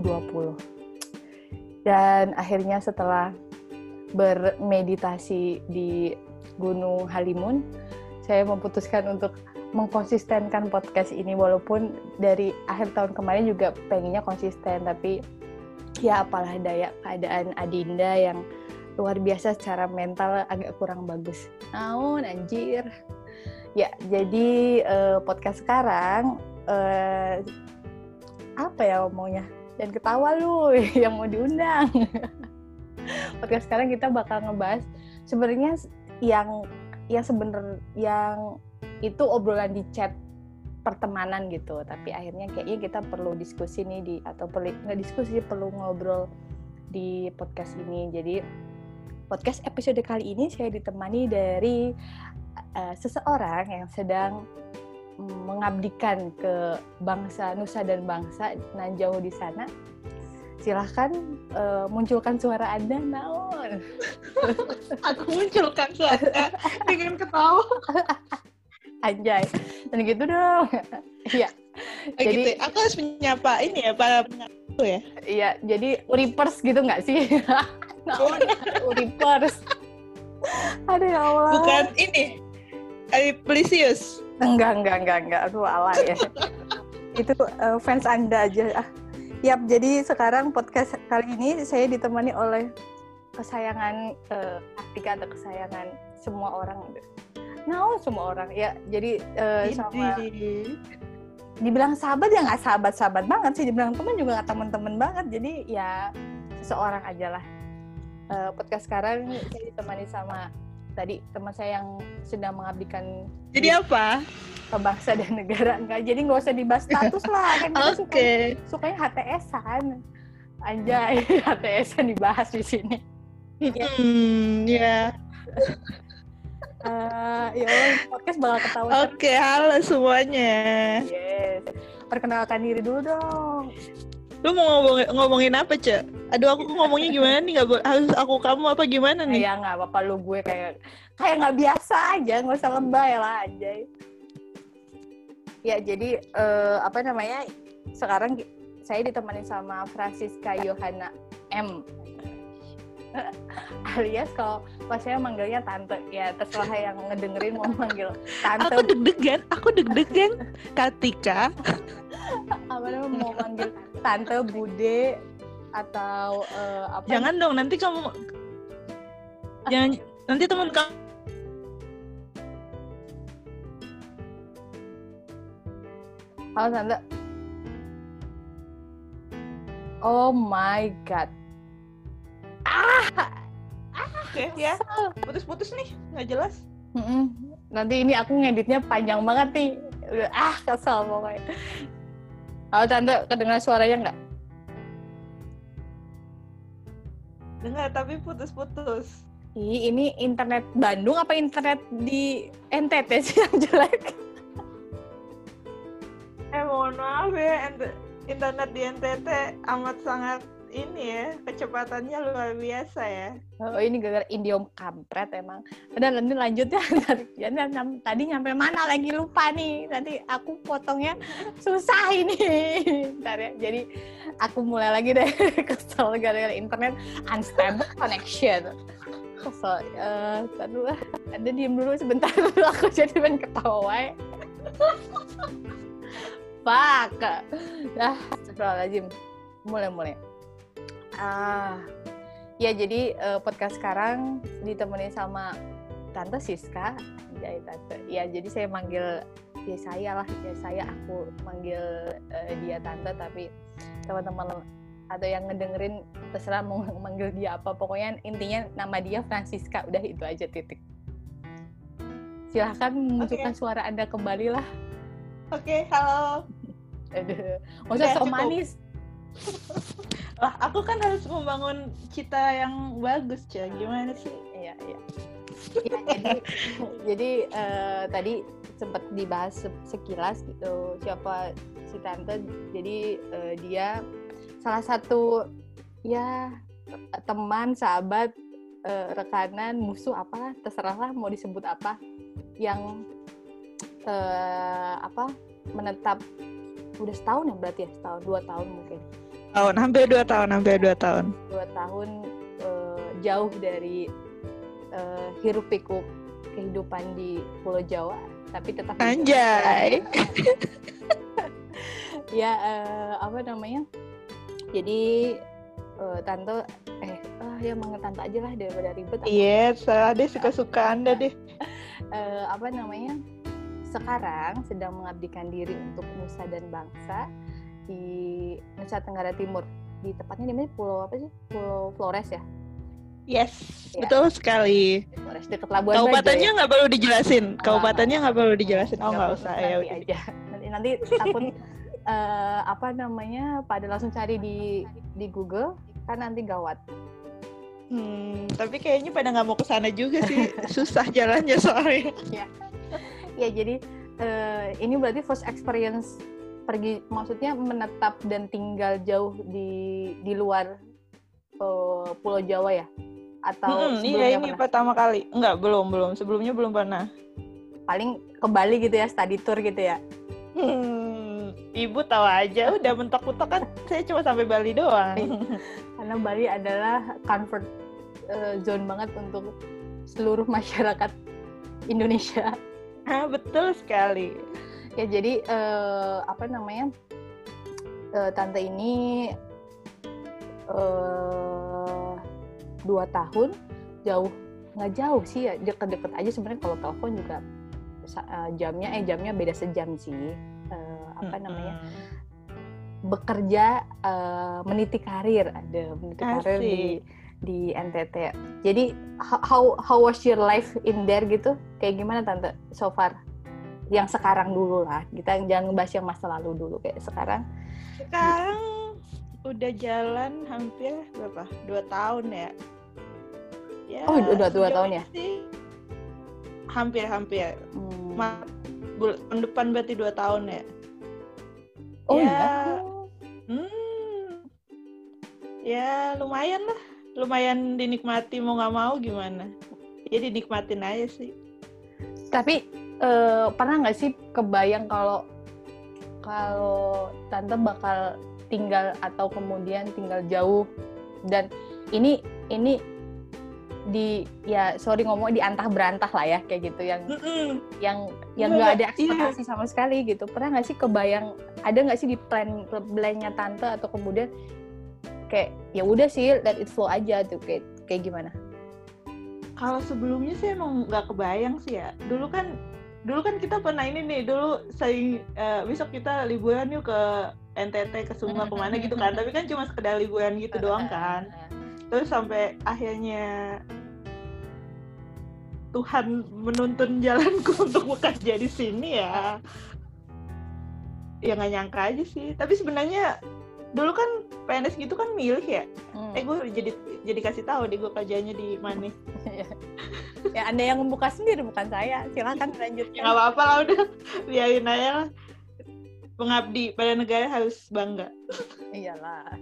2020. Dan akhirnya setelah bermeditasi di Gunung Halimun, saya memutuskan untuk mengkonsistenkan podcast ini walaupun dari akhir tahun kemarin juga pengennya konsisten tapi ya apalah daya keadaan Adinda yang luar biasa secara mental agak kurang bagus. Namun anjir. Ya, jadi uh, podcast sekarang uh, apa ya omongnya? Dan ketawa lu yang mau diundang. podcast sekarang kita bakal ngebahas sebenarnya yang yang sebener yang itu obrolan di chat pertemanan gitu tapi akhirnya kayaknya kita perlu diskusi nih di atau perlu nggak diskusi perlu ngobrol di podcast ini jadi podcast episode kali ini saya ditemani dari uh, seseorang yang sedang mengabdikan ke bangsa Nusa dan bangsa nan jauh di sana silahkan uh, munculkan suara Anda, naon. Aku munculkan suara dengan ketawa. Anjay. Dan gitu dong. Iya. Oh, jadi gitu. aku harus menyapa ini ya para pengaku ya. Iya, jadi uripers gitu nggak sih? naon uripers. Aduh ya Allah. Bukan ini. Ariplisius. Enggak, enggak, enggak, enggak. Aduh, alay ya. Itu uh, fans Anda aja. Ah, Yap, jadi sekarang podcast kali ini saya ditemani oleh kesayangan uh, Artika atau kesayangan semua orang. Nah, semua orang ya. Jadi uh, sama dibilang sahabat ya nggak sahabat-sahabat banget sih. Dibilang teman juga nggak teman-teman banget. Jadi ya seseorang aja lah. Uh, podcast sekarang saya ditemani sama tadi teman saya yang sedang mengabdikan. Jadi apa? ke bangsa dan negara. Enggak jadi nggak usah dibahas status lah. Kan kita okay. suka sukanya HTS-an anjay HTS-an dibahas di sini. Hmm ya uh, ya Allah podcast bakal ketawa oke okay, halo semuanya. Yes. Perkenalkan diri dulu dong. Lu mau ngomongin, ngomongin apa cek aduh aku ngomongnya gimana nih? Nggak harus aku kamu apa gimana nih? Ya nggak apa-apa lu gue kayak kayak nggak biasa aja nggak usah lebay lah aja Ya, jadi uh, apa namanya? Sekarang saya ditemani sama Francisca Yohana M. alias kalau pas saya manggilnya tante ya terserah yang ngedengerin mau manggil tante. Aku deg-degan aku deg-degan Katika apa namanya mau manggil tante bude atau uh, apa jangan dong nanti kamu jangan nanti teman kamu Halo Tante. Oh my god. Ah. Oke okay, ya. Putus-putus nih, nggak jelas. Mm -mm. Nanti ini aku ngeditnya panjang banget nih. Udah ah kesel pokoknya. Halo Tante, kedengar suaranya nggak? Dengar, tapi putus-putus. Ih, ini internet Bandung apa internet di NTT sih yang jelek? eh mohon maaf ya internet di NTT amat sangat ini ya kecepatannya luar biasa ya. Oh ini gara-gara kampret emang. Udah nanti lanjut ya. Ya tadi nyampe mana lagi? Lupa nih. Nanti aku potongnya susah ini. Ntar ya. Jadi aku mulai lagi deh. Kesel gara-gara internet. Unstable connection. Kesel. Uh, dulu ada diem dulu sebentar aku jadi pengen ketawa fuck. Dah astagfirullahaladzim. Mulai mulai ah. Ya jadi uh, podcast sekarang ditemani sama tante Siska. Jadi tante. Ya jadi saya manggil ya saya lah ya saya aku manggil uh, dia tante tapi teman-teman atau yang ngedengerin terserah mau manggil dia apa. Pokoknya intinya nama dia Francisca. Udah itu aja titik. Silahkan menunjukkan okay. suara anda kembali lah. Oke, okay, halo. Aduh, maksudnya sok manis. lah, aku kan harus membangun cita yang bagus, Cia. Gimana sih? Iya, iya. ya, jadi jadi uh, tadi sempat dibahas sekilas gitu siapa si tante jadi uh, dia salah satu ya teman sahabat uh, rekanan musuh apa terserahlah mau disebut apa yang uh, apa menetap udah setahun ya berarti ya setahun dua tahun mungkin tahun, hampir dua tahun, hampir dua tahun. Dua tahun uh, jauh dari uh, hiruk pikuk kehidupan di Pulau Jawa, tapi tetap anjay. ya uh, apa namanya? Jadi uh, tante eh ah ya manggil tante aja lah daripada ribet. Iya, yes, saya deh suka-suka anda deh. uh, apa namanya? Sekarang sedang mengabdikan diri untuk nusa dan bangsa di Nusa Tenggara Timur. Di tepatnya di mana? Pulau apa sih? Pulau Flores ya? Yes, ya. betul sekali. Flores dekat Labuan Kabupatennya nggak perlu dijelasin. Kabupatennya nggak perlu dijelasin. Oh nggak usah ya udah aja. Nanti nanti takut uh, apa namanya pada langsung cari di di Google kan nanti gawat. Hmm, tapi kayaknya pada nggak mau ke sana juga sih. Susah jalannya soalnya. ya. ya jadi uh, ini berarti first experience pergi maksudnya menetap dan tinggal jauh di di luar uh, Pulau Jawa ya? Atau hmm, iya ini pernah? pertama kali. Enggak belum belum. Sebelumnya belum pernah. Paling ke Bali gitu ya study tour gitu ya? Hmm, ibu tahu aja udah mentok-mentok kan? Saya cuma sampai Bali doang. Karena Bali adalah comfort uh, zone banget untuk seluruh masyarakat Indonesia. Ah betul sekali ya jadi uh, apa namanya uh, tante ini uh, dua tahun jauh nggak jauh sih ya deket-deket aja sebenarnya kalau telepon juga uh, jamnya eh jamnya beda sejam sih uh, apa namanya bekerja uh, meniti karir ada meniti Asik. karir di di NTT jadi how how was your life in there gitu? Kayak gimana tante so far yang sekarang dulu lah. Kita jangan ngebahas yang masa lalu dulu kayak sekarang. Sekarang udah jalan hampir berapa? Dua tahun ya? Ya oh udah dua tahun ya? hampir hampir. Hmm. bulan depan berarti dua tahun ya? Oh ya, ya? Hmm, ya lumayan lah. Lumayan dinikmati mau nggak mau gimana. Ya dinikmatin aja sih. Tapi uh, pernah nggak sih kebayang kalau kalau tante bakal tinggal atau kemudian tinggal jauh dan ini ini di ya sorry ngomong di antah berantah lah ya kayak gitu yang mm -mm. yang yang nggak ada iya. ekspektasi yeah. sama sekali gitu pernah nggak sih kebayang ada nggak sih di plan plannya tante atau kemudian kayak ya udah sih let it flow aja tuh kayak kayak gimana kalau sebelumnya sih emang nggak kebayang sih ya dulu kan dulu kan kita pernah ini nih dulu saya uh, besok kita liburan yuk ke NTT ke Sumba ke mana gitu kan. Tapi kan cuma sekedar liburan gitu doang kan. terus sampai akhirnya Tuhan menuntun jalanku untuk bekerja di sini ya. Ya nggak nyangka aja sih. Tapi sebenarnya dulu kan PNS gitu kan milih ya. Hmm. eh gue jadi jadi kasih tahu deh gue kerjanya di mana. Ya anda yang membuka sendiri bukan saya. Silakan lanjut. Ya nggak apa-apa lah udah. Biarin aja lah. Pengabdi pada negara harus bangga. Iyalah.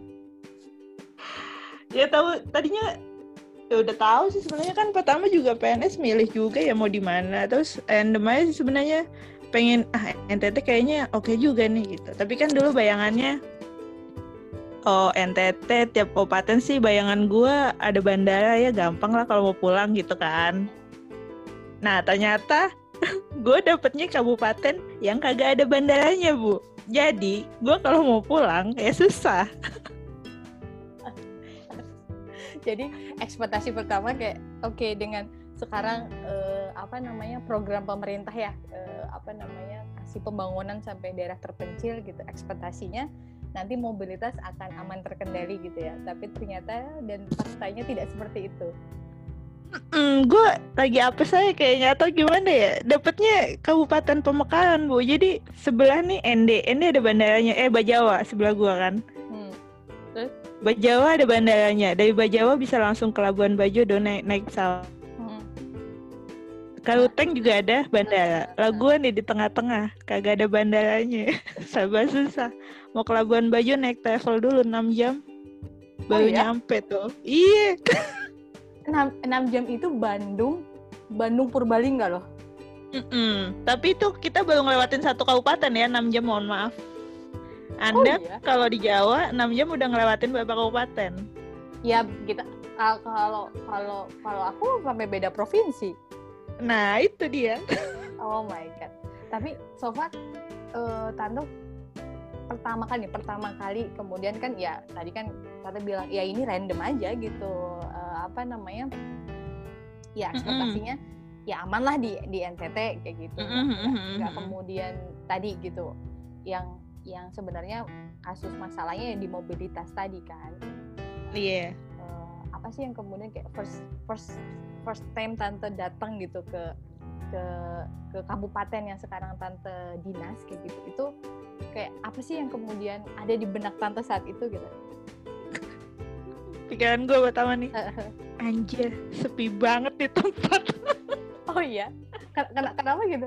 Ya tahu tadinya ya udah tahu sih sebenarnya. Kan pertama juga PNS milih juga ya mau di mana. Terus random aja sih sebenarnya. Pengen ah NTT kayaknya oke okay juga nih gitu. Tapi kan dulu bayangannya oh NTT tiap kabupaten sih bayangan gue ada bandara ya gampang lah kalau mau pulang gitu kan. Nah ternyata gue dapetnya kabupaten yang kagak ada bandaranya bu. Jadi gue kalau mau pulang ya susah. Jadi ekspektasi pertama kayak oke okay, dengan sekarang uh, apa namanya program pemerintah ya uh, apa namanya kasih pembangunan sampai daerah terpencil gitu ekspektasinya nanti mobilitas akan aman terkendali gitu ya. Tapi ternyata dan faktanya tidak seperti itu. Mm, gue lagi apa saya kayaknya atau gimana ya. Dapatnya Kabupaten Pemekaran bu. Jadi sebelah nih ND ND ada bandaranya. Eh Bajawa sebelah gue kan. Hmm. Terus? Bajawa ada bandaranya. Dari Bajawa bisa langsung ke Labuan Bajo do naik naik pesawat. Kaluteng juga ada bandara. Laguan nih di tengah-tengah, kagak ada bandaranya. Sabar susah. Mau ke Labuan Bajo naik travel dulu 6 jam. Baru oh, iya? nyampe tuh. Iya. 6, 6 jam itu Bandung, Bandung Purbalingga loh. Mm -mm. Tapi itu kita baru ngelewatin satu kabupaten ya, 6 jam mohon maaf. Anda iya? kalau di Jawa 6 jam udah ngelewatin beberapa kabupaten. Ya kita kalau kalau kalau aku sampai beda provinsi. Nah, itu dia. Oh my god. Tapi so far eh, tante pertama kali pertama kali kemudian kan ya tadi kan tante bilang ya ini random aja gitu. Eh, apa namanya? Ya ekspektasinya ya aman lah di di NTT kayak gitu. Mm-mm, Nggak- nggak kemudian tadi gitu yang yang sebenarnya kasus masalahnya ya di mobilitas tadi kan. Iya. eh, apa sih yang kemudian kayak first first first time tante datang gitu ke ke ke kabupaten yang sekarang tante dinas kayak gitu. Itu kayak apa sih yang kemudian ada di benak tante saat itu? Gitu. Pikiran gue pertama nih, anjir, sepi banget di tempat. oh iya? Ken- ken- kenapa gitu?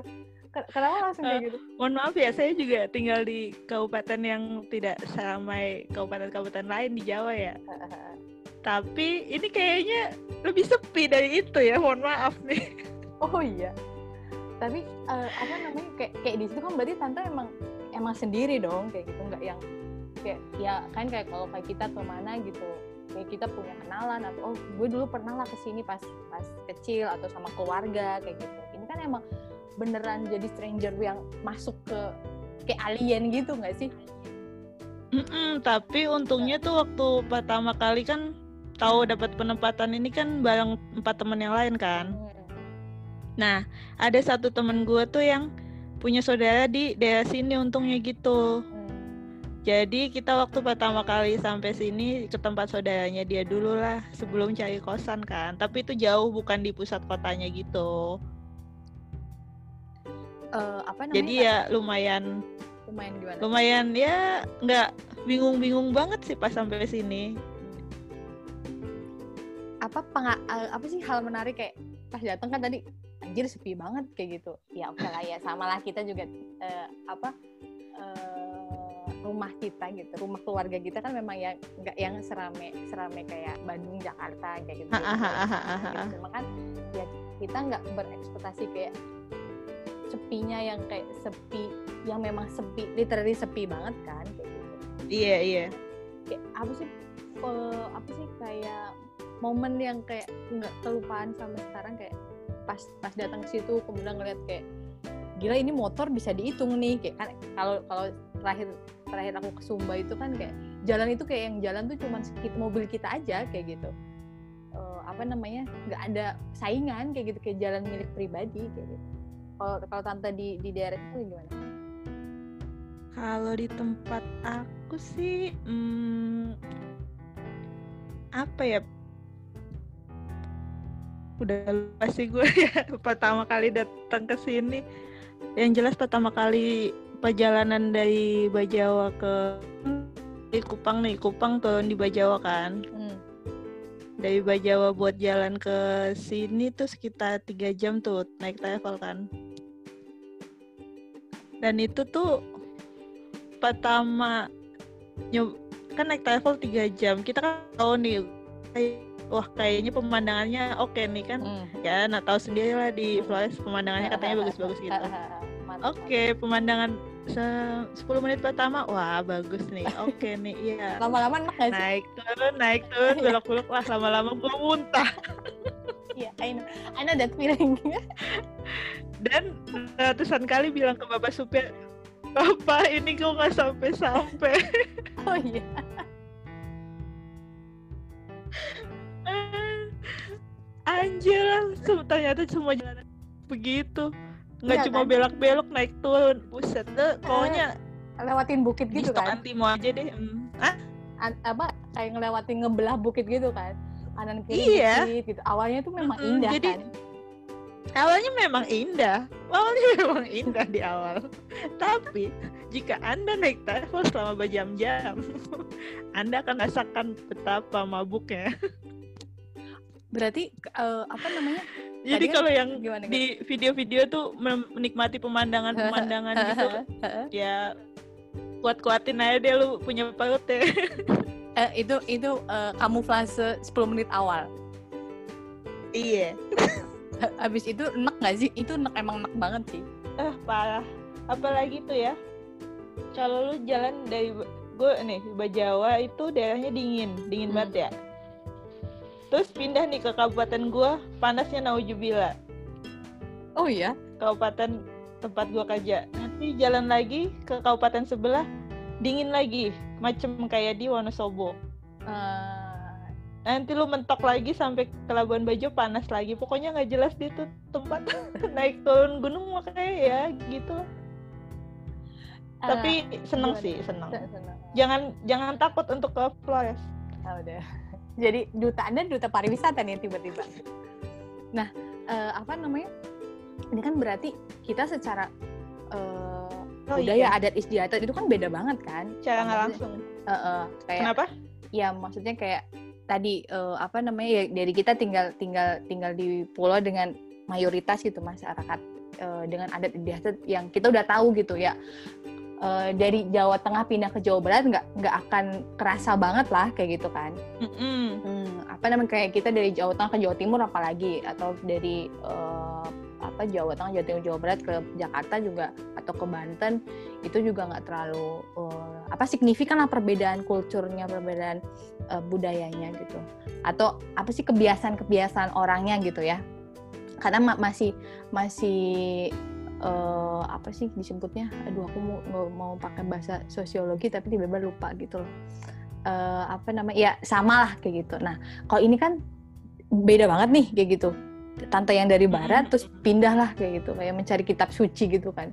Ken- kenapa langsung kayak gitu? Mohon maaf ya, saya juga tinggal di kabupaten yang tidak seramai kabupaten-kabupaten lain di Jawa ya. Tapi ini kayaknya lebih sepi dari itu ya, mohon maaf nih. oh iya. Tapi eh, apa namanya kayak kayak di situ kan berarti tante emang emang sendiri dong kayak gitu nggak yang kayak ya kan kayak kalau kayak kita ke mana gitu kayak kita punya kenalan atau oh gue dulu pernah lah ke sini pas pas kecil atau sama keluarga kayak gitu. Ini kan emang beneran jadi stranger yang masuk ke kayak alien gitu nggak sih? Mm-mm, tapi untungnya tuh waktu pertama kali kan tahu dapat penempatan ini kan bareng empat teman yang lain kan. Nah, ada satu temen gue tuh yang punya saudara di daerah sini untungnya gitu. Hmm. Jadi kita waktu pertama kali sampai sini ke tempat saudaranya dia dulu lah sebelum cari kosan kan. Tapi itu jauh bukan di pusat kotanya gitu. Eh, apa namanya Jadi ya lumayan lumayan gimana lumayan ya nggak bingung-bingung banget sih pas sampai sini. apa penga- eh, apa sih hal menarik kayak pas datang kan tadi anjir sepi banget kayak gitu ya oke lah ya sama lah kita juga eh, apa eh, rumah kita gitu rumah keluarga kita kan memang yang nggak yang serame serame kayak Bandung Jakarta kayak gitu, gitu. cuma kan ya kita nggak berekspektasi kayak sepinya yang kayak sepi yang memang sepi literally sepi banget kan kayak gitu Iya iya. kayak apa sih eh, apa sih kayak momen yang kayak nggak kelupaan sampai sekarang kayak pas pas datang ke situ kemudian ngeliat kayak gila ini motor bisa dihitung nih. Kayak kan kalau kalau terakhir terakhir aku ke Sumba itu kan kayak jalan itu kayak yang jalan tuh cuman sekit mobil kita aja kayak gitu. Eh, apa namanya nggak ada saingan kayak gitu kayak jalan milik pribadi kayak gitu. Kalau kalau tante di di daerah itu gimana? Kalau di tempat aku sih, hmm, apa ya? Udah lupa sih gue ya pertama kali datang ke sini. Yang jelas pertama kali perjalanan dari Bajawa ke di Kupang nih, Kupang turun di Bajawa kan. Hmm. Dari Bajawa buat jalan ke sini tuh sekitar tiga jam tuh naik travel kan. Dan itu tuh pertama nyob kan naik travel tiga jam. Kita kan tahu nih, wah kayaknya pemandangannya oke nih kan. Hmm. Ya, nah tahu sendiri lah di Flores pemandangannya katanya bagus-bagus gitu. Oke, pemandangan se- 10 menit pertama, wah bagus nih. Oke nih, iya. lama-lama enak gak sih Naik turun, naik turun, belok-belok, wah lama-lama gue muntah. Iya, I know, I know that feeling. Dan ratusan kali bilang ke bapak supir, Bapak ini gue nggak sampai-sampai. oh iya. Anjir, ternyata semua jalan begitu. Nggak Iya cuma kan? belok-belok naik turun. Buset deh, pokoknya Lewatin bukit gitu kan. antimo aja deh. Hmm. Ah, An- apa kayak ngelewatin ngebelah bukit gitu kan. Kanan kiri Iya. bukit gitu. Awalnya tuh memang Mm-mm, indah jadi- kan. awalnya memang indah. Awalnya memang indah di awal. Tapi jika Anda naik travel selama berjam-jam, Anda akan rasakan betapa mabuknya. Berarti eh, apa namanya? Jadi kan kalau yang Gimana gitu? di video-video tuh menikmati pemandangan-pemandangan gitu, ya kuat-kuatin aja deh lu punya perut ya. Eh, itu itu eh, kamuflase 10 menit awal. iya. Habis itu enak gak sih? Itu enak emang enak banget sih. Ah, parah. Apalagi tuh ya. kalau lu jalan dari gue nih Bajawa itu daerahnya dingin dingin Hmm. banget ya terus pindah nih ke kabupaten gue panasnya naujubila Oh iya. kabupaten tempat gue kerja nanti jalan lagi ke kabupaten sebelah dingin lagi macem kayak di Wonosobo Eh, nanti lu mentok lagi sampai ke Labuan Bajo panas lagi pokoknya nggak jelas di tuh tempat naik turun gunung makanya ya gitu tapi seneng gimana? sih seneng seneng. jangan jangan takut untuk ke Flores Ah, udah. Jadi duta Anda duta pariwisata nih tiba-tiba. Nah, eh, apa namanya? Ini kan berarti kita secara eh, Oh, budaya iya. adat istiadat itu kan beda banget kan? cara nggak langsung eh, eh, kayak kenapa ya maksudnya kayak tadi eh, apa namanya ya dari kita tinggal tinggal tinggal di pulau dengan mayoritas gitu masyarakat eh, dengan adat istiadat yang kita udah tahu gitu ya Eh, dari Jawa Tengah pindah ke Jawa Barat nggak nggak akan kerasa banget lah kayak gitu kan. Mm-mm. Hmm, apa namanya kayak kita dari Jawa Tengah ke Jawa Timur apalagi atau dari eh, apa Jawa Tengah Jawa Timur Jawa Barat ke Jakarta juga atau ke Banten itu juga nggak terlalu eh, apa signifikan lah perbedaan kulturnya perbedaan eh, budayanya gitu. Atau apa sih kebiasaan-kebiasaan orangnya gitu ya. Karena ma- masih masih eh, apa sih disebutnya aduh aku mau mau, mau pakai bahasa sosiologi tapi tiba-tiba lupa gitu loh eh, apa namanya ya sama lah kayak gitu. Nah kalau ini kan beda banget nih kayak gitu. Tante yang dari barat terus pindah lah kayak gitu kayak mencari kitab suci gitu kan.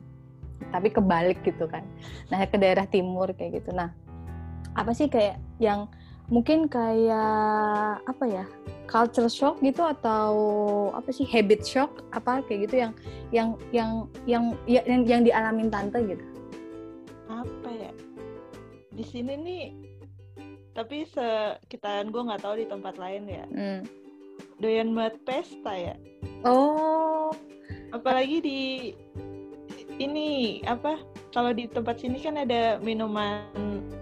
Tapi kebalik gitu kan. Nah ke daerah timur kayak gitu. Nah apa sih kayak yang mungkin kayak apa ya culture shock gitu atau apa sih habit shock apa kayak gitu yang yang yang yang ya- yang, yang dialamin tante gitu. apa ya di sini nih tapi sekitaran gue nggak tahu di tempat lain ya Hmm. doyan banget pesta ya Oh, apalagi di ini apa kalau di tempat sini kan ada minuman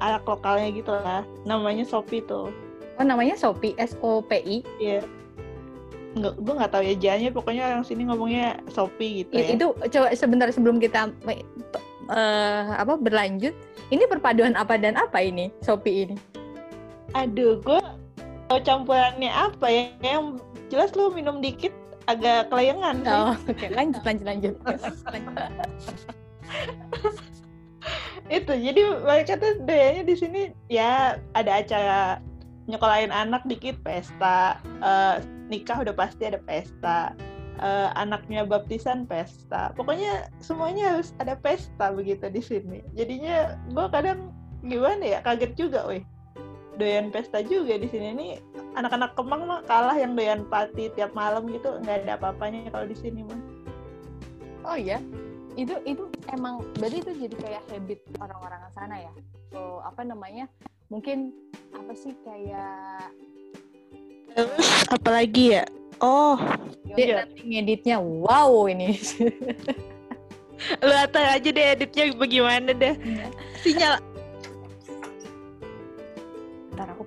arak lokalnya gitu lah namanya Sopi tuh oh namanya Sopi S O P I. Iya. Nggak, gue nggak tahu ya jalannya pokoknya orang sini ngomongnya Sopi gitu ya. Itu coba sebentar sebelum kita eh, apa berlanjut, ini perpaduan apa dan apa ini Sopi ini? Aduh, gue campurannya apa ya? Yang jelas lu minum dikit agak kelayangan. Oh, oke lanjut lanjut lanjut. Lanjut. Itu jadi mereka tuh doyannya di sini ya ada acara nyekolahin anak dikit pesta, Eh, nikah udah pasti ada pesta. Eh, anaknya baptisan pesta. Pokoknya semuanya harus ada pesta begitu di sini. Jadinya gue kadang gimana ya kaget juga, weh. Doyan pesta juga di sini nih anak-anak Kemang mah kalah yang doyan party tiap malam gitu nggak ada apa-apanya kalau di sini mah. Oh ya, itu itu emang berarti itu jadi kayak habit orang-orang sana ya. Oh, apa namanya? Mungkin apa sih kayak Terus apalagi ya? Oh, dia Iya. nanti ngeditnya wow ini. lu atas aja deh editnya bagaimana deh. Sinyal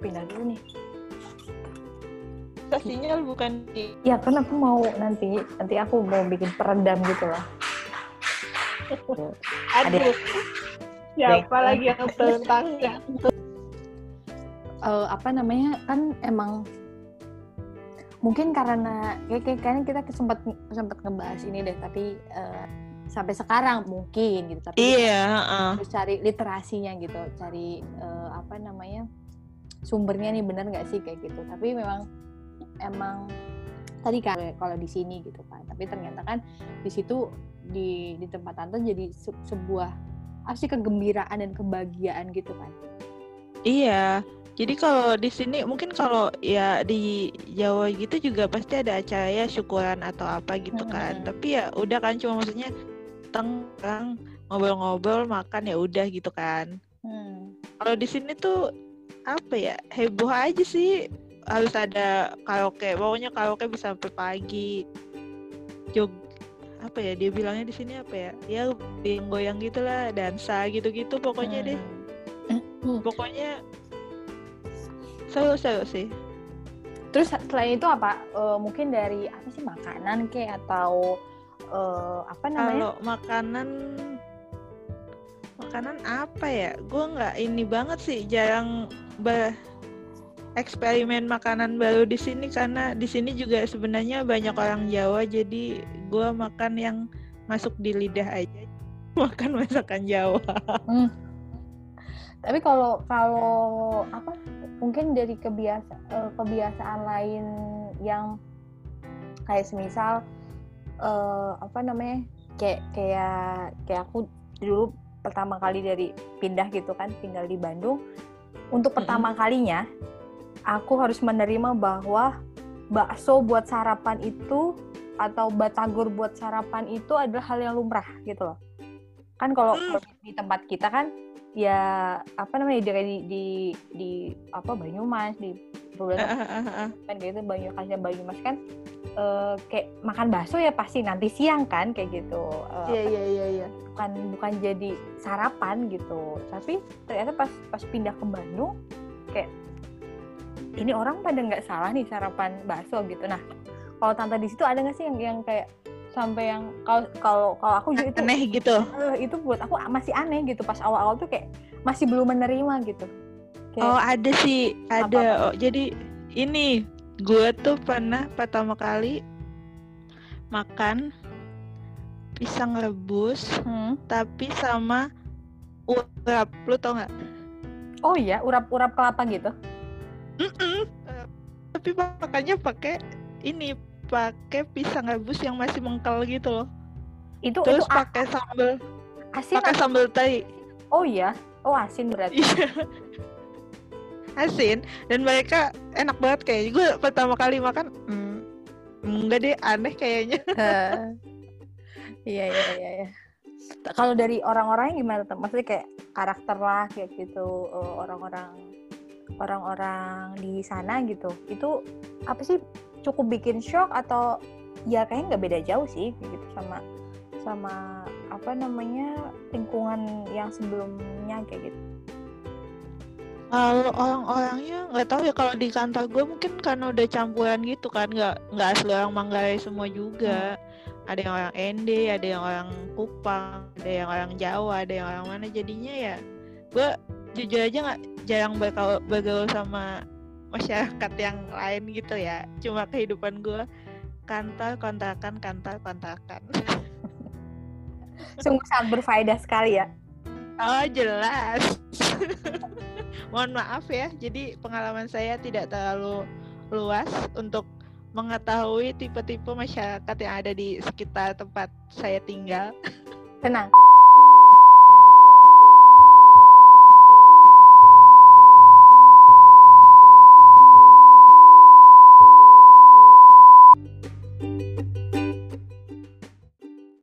pindah dulu nih. sinyal bukan di Ya kan aku mau nanti nanti aku mau bikin peredam gitu loh. aduh. Siapa lagi yang tetangga? eh, apa namanya kan emang mungkin karena kayak kayak- kayaknya kita sempat sempat ngebahas ini deh tapi eh, sampai sekarang mungkin gitu tapi Iya, heeh. harus cari literasinya gitu cari eh, apa namanya sumbernya nih bener nggak sih kayak gitu tapi memang emang tadi kan kalau di sini gitu kan tapi ternyata kan di situ di di tempat tante jadi se- sebuah sih kegembiraan dan kebahagiaan gitu kan Iya. Jadi kalau di sini mungkin kalau ya di Jawa gitu juga pasti ada acara ya syukuran atau apa gitu kan. Mm-mm. Tapi ya udah kan cuma maksudnya tenggang ngobrol-ngobrol makan ya udah gitu kan. hmm. Kalau di sini tuh apa ya heboh aja sih harus ada karaoke. Pokoknya karaoke bisa sampai pagi. Jog apa ya dia bilangnya di sini apa ya? Ya goyang-goyang gitulah, dansa gitu-gitu pokoknya deh. Hmm. Pokoknya seru-seru sih. Terus selain itu apa? Eh, mungkin dari apa sih makanan kayak atau eh, apa namanya? Kalau makanan makanan apa ya? Gue nggak ini banget sih jarang eksperimen makanan baru di sini karena di sini juga sebenarnya banyak orang Jawa jadi gue makan yang masuk di lidah aja. Makan masakan Jawa. Hmm. Tapi kalau kalau apa mungkin dari kebiasa eh, kebiasaan lain yang kayak semisal eh, apa namanya kayak kayak kayak aku dulu pertama kali dari pindah gitu kan tinggal di Bandung. Untuk pertama kalinya aku harus menerima bahwa bakso buat sarapan itu atau batagor buat sarapan itu adalah hal yang lumrah gitu loh. Kan kalau kalau di tempat kita kan ya apa namanya di di di, di apa Banyumas di beberapa kan. Kayak gitu Banyu Kasih Banyumas kan eh, kayak makan bakso ya pasti nanti siang kan kayak gitu. Eh, iya iya iya iya. bukan bukan jadi sarapan gitu. Tapi ternyata pas pas pindah ke Bandung kayak ini orang pada nggak salah nih sarapan bakso gitu. Nah kalau tante di situ ada nggak sih yang yang kayak sampai yang kalau kalau kalau aku juga itu aneh gitu? Eh, itu buat aku masih aneh gitu. Pas awal-awal tuh kayak masih belum menerima gitu kayak oh ada sih Apa, ada oh, jadi ini gue tuh pernah pertama kali makan pisang rebus hmm, tapi sama urap. Lu tau nggak? Oh iya urap-urap kelapa gitu? Mm-mm. Eh, tapi makannya pakai ini pakai pisang rebus yang masih mengkel gitu loh. Itu terus pakai sambal asin pakai sambal teri oh iya. Oh asin berarti. Iya. Asin dan mereka enak banget kayaknya. Gue pertama kali makan hmm, enggak deh aneh kayaknya. Iya iya iya iya. T- kalau dari orang-orangnya gimana tuh maksudnya kayak karakter lah kayak gitu eh, orang-orang orang-orang di sana gitu. Itu apa sih cukup bikin shock atau ya kayaknya nggak beda jauh sih gitu sama sama apa namanya lingkungan yang sebelumnya kayak gitu kalau orang-orangnya nggak tahu ya kalau di kantor gue mungkin karena udah campuran gitu kan nggak nggak asli orang Manggarai semua juga. Ada yang orang ND ada yang orang Kupang ada yang orang Jawa ada yang orang mana. Jadinya ya gue jujur aja nggak jarang bergaul, bergaul sama masyarakat yang lain gitu ya. Cuma kehidupan gue kantor kontrakan kantor kontrakan. Sungguh sangat berfaedah sekali ya. Oh jelas mohon maaf ya jadi pengalaman saya tidak terlalu luas untuk mengetahui tipe-tipe masyarakat yang ada di sekitar tempat saya tinggal. Tenang